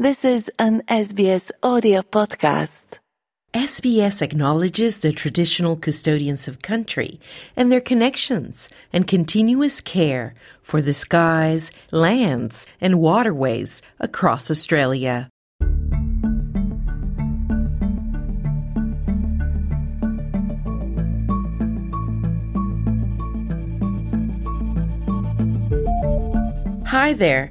This is an SBS audio podcast. SBS acknowledges the traditional custodians of country and their connections and continuous care for the skies, lands, and waterways across Australia. Hi there.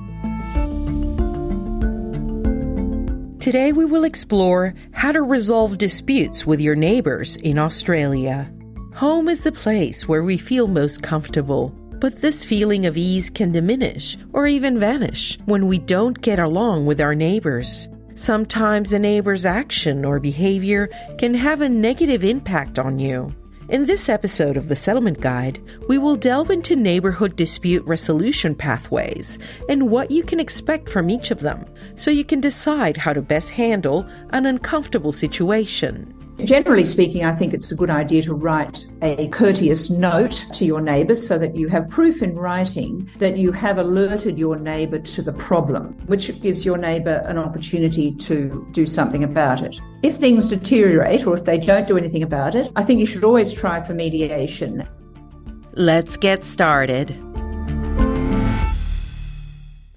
Today we will explore how to resolve disputes with your neighbors in Australia. Home is the place where we feel most comfortable, but this feeling of ease can diminish or even vanish when we don't get along with our neighbors. Sometimes a neighbor's action or behavior can have a negative impact on you. In this episode of the Settlement Guide, we will delve into neighborhood dispute resolution pathways and what you can expect from each of them so you can decide how to best handle an uncomfortable situation. Generally speaking, I think it's a good idea to write a courteous note to your neighbours so that you have proof in writing that you have alerted your neighbour to the problem, which gives your neighbour an opportunity to do something about it. If things deteriorate or if they don't do anything about it, I think you should always try for mediation. Let's get started.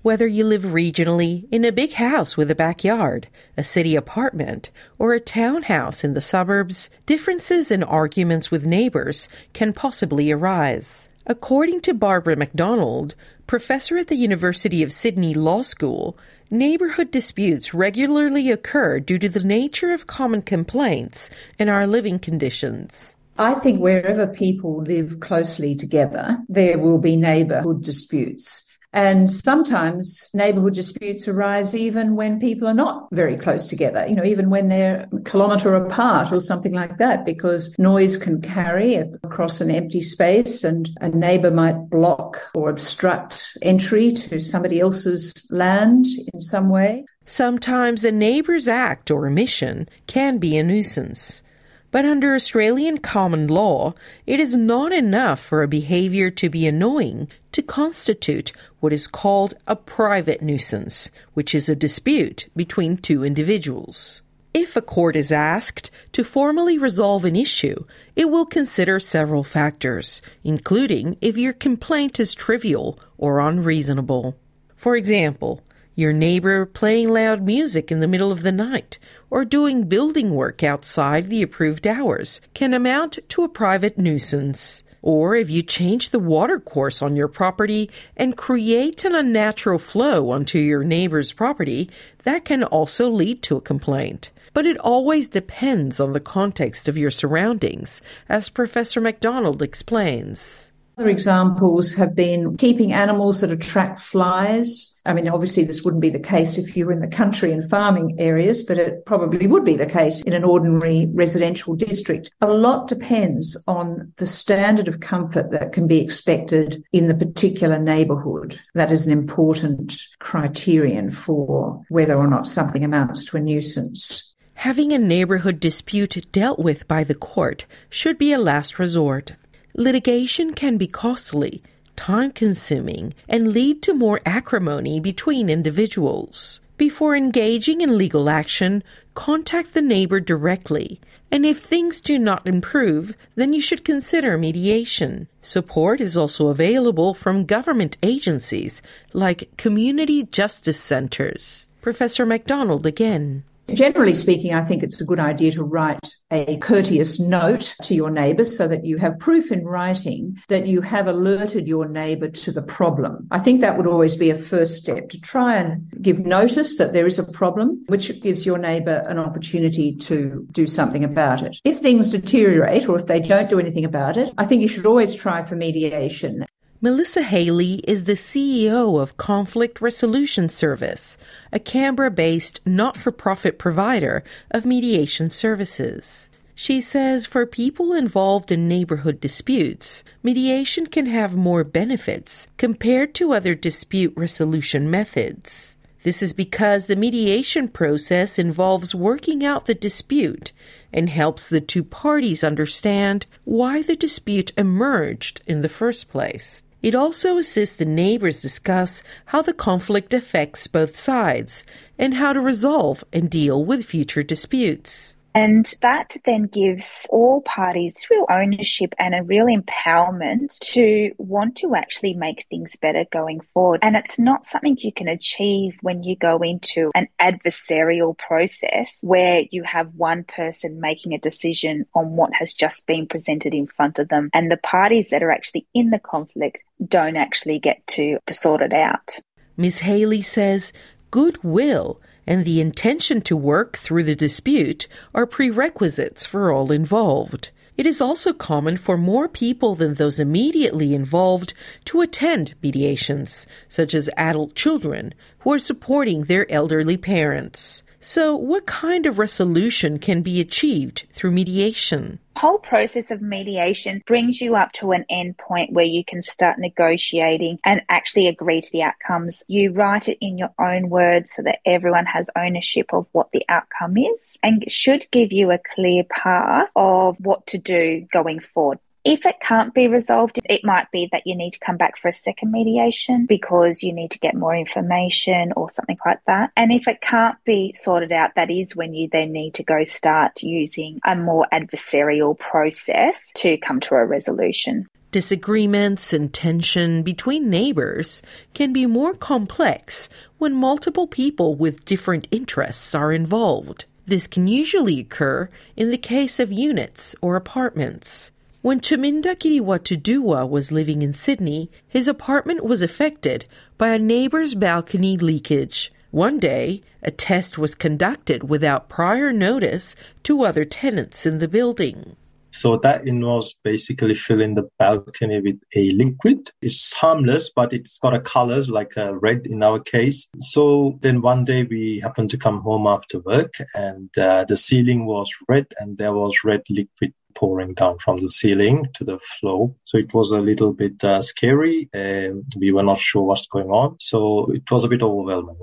Whether you live regionally in a big house with a backyard, a city apartment, or a townhouse in the suburbs, differences and arguments with neighbors can possibly arise. According to Barbara McDonald, professor at the University of Sydney Law School, neighborhood disputes regularly occur due to the nature of common complaints and our living conditions. I think wherever people live closely together, there will be neighborhood disputes. And sometimes neighborhood disputes arise even when people are not very close together, you know, even when they're a kilometre apart or something like that, because noise can carry across an empty space and a neighbour might block or obstruct entry to somebody else's land in some way. Sometimes a neighbour's act or omission can be a nuisance. But under Australian common law, it is not enough for a behaviour to be annoying to constitute what is called a private nuisance, which is a dispute between two individuals. If a court is asked to formally resolve an issue, it will consider several factors, including if your complaint is trivial or unreasonable. For example, your neighbor playing loud music in the middle of the night or doing building work outside the approved hours can amount to a private nuisance. Or if you change the water course on your property and create an unnatural flow onto your neighbor's property, that can also lead to a complaint. But it always depends on the context of your surroundings, as Professor McDonald explains. Other examples have been keeping animals that attract flies. I mean, obviously, this wouldn't be the case if you were in the country and farming areas, but it probably would be the case in an ordinary residential district. A lot depends on the standard of comfort that can be expected in the particular neighbourhood. That is an important criterion for whether or not something amounts to a nuisance. Having a neighborhood dispute dealt with by the court should be a last resort. Litigation can be costly, time consuming, and lead to more acrimony between individuals. Before engaging in legal action, contact the neighbor directly. And if things do not improve, then you should consider mediation. Support is also available from government agencies like community justice centers. Professor McDonald again. Generally speaking, I think it's a good idea to write a courteous note to your neighbours so that you have proof in writing that you have alerted your neighbour to the problem. I think that would always be a first step to try and give notice that there is a problem, which gives your neighbour an opportunity to do something about it. If things deteriorate or if they don't do anything about it, I think you should always try for mediation. Melissa Haley is the CEO of Conflict Resolution Service, a Canberra based not for profit provider of mediation services. She says for people involved in neighborhood disputes, mediation can have more benefits compared to other dispute resolution methods. This is because the mediation process involves working out the dispute and helps the two parties understand why the dispute emerged in the first place. It also assists the neighbors discuss how the conflict affects both sides and how to resolve and deal with future disputes. And that then gives all parties real ownership and a real empowerment to want to actually make things better going forward. And it's not something you can achieve when you go into an adversarial process where you have one person making a decision on what has just been presented in front of them. And the parties that are actually in the conflict don't actually get to, to sort it out. Ms. Haley says goodwill and the intention to work through the dispute are prerequisites for all involved. It is also common for more people than those immediately involved to attend mediations, such as adult children who are supporting their elderly parents. So, what kind of resolution can be achieved through mediation? The whole process of mediation brings you up to an end point where you can start negotiating and actually agree to the outcomes. You write it in your own words so that everyone has ownership of what the outcome is and should give you a clear path of what to do going forward. If it can't be resolved, it might be that you need to come back for a second mediation because you need to get more information or something like that. And if it can't be sorted out, that is when you then need to go start using a more adversarial process to come to a resolution. Disagreements and tension between neighbors can be more complex when multiple people with different interests are involved. This can usually occur in the case of units or apartments. When Chaminda Kiriwatudua was living in Sydney, his apartment was affected by a neighbor's balcony leakage. One day, a test was conducted without prior notice to other tenants in the building. So that involves basically filling the balcony with a liquid. It's harmless, but it's got a color like a red in our case. So then one day we happened to come home after work and uh, the ceiling was red and there was red liquid pouring down from the ceiling to the floor. So it was a little bit uh, scary and we were not sure what's going on. So it was a bit overwhelming.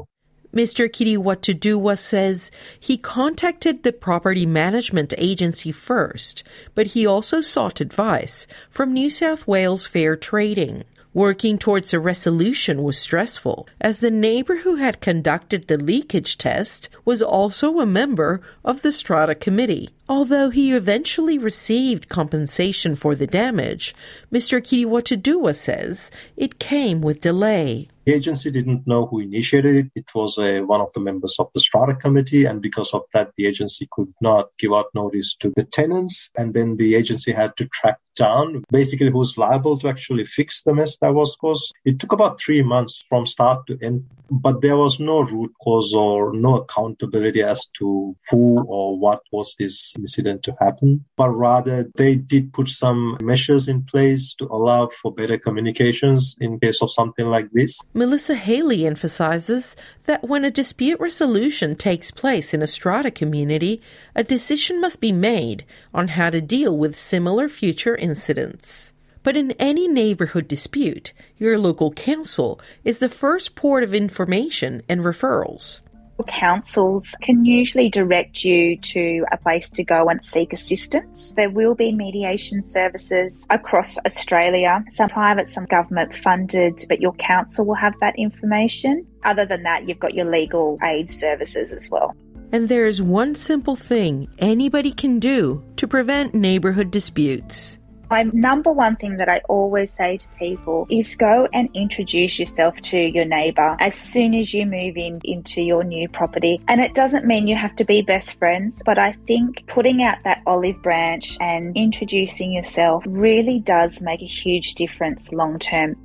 Mr. Kiriwatudua says he contacted the property management agency first, but he also sought advice from New South Wales Fair Trading. Working towards a resolution was stressful, as the neighbor who had conducted the leakage test was also a member of the Strata Committee. Although he eventually received compensation for the damage, Mr. Kiriwatudua says it came with delay. The agency didn't know who initiated it. It was uh, one of the members of the strata committee, and because of that, the agency could not give out notice to the tenants. And then the agency had to track down basically who's liable to actually fix the mess that was caused. It took about three months from start to end, but there was no root cause or no accountability as to who or what was this incident to happen. But rather, they did put some measures in place to allow for better communications in case of something like this. Melissa Haley emphasizes that when a dispute resolution takes place in a strata community, a decision must be made on how to deal with similar future incidents. But in any neighborhood dispute, your local council is the first port of information and referrals. Councils can usually direct you to a place to go and seek assistance. There will be mediation services across Australia, some private, some government funded, but your council will have that information. Other than that, you've got your legal aid services as well. And there is one simple thing anybody can do to prevent neighborhood disputes. My number one thing that I always say to people is go and introduce yourself to your neighbor as soon as you move in into your new property. And it doesn't mean you have to be best friends, but I think putting out that olive branch and introducing yourself really does make a huge difference long term.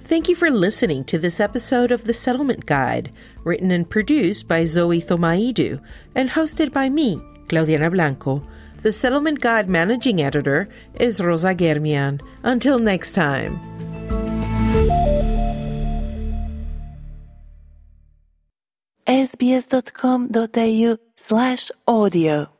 Thank you for listening to this episode of The Settlement Guide, written and produced by Zoe Thomaidou and hosted by me, Claudianna Blanco. The Settlement Guide managing editor is Rosa Germian. Until next time. sbs.com.au slash audio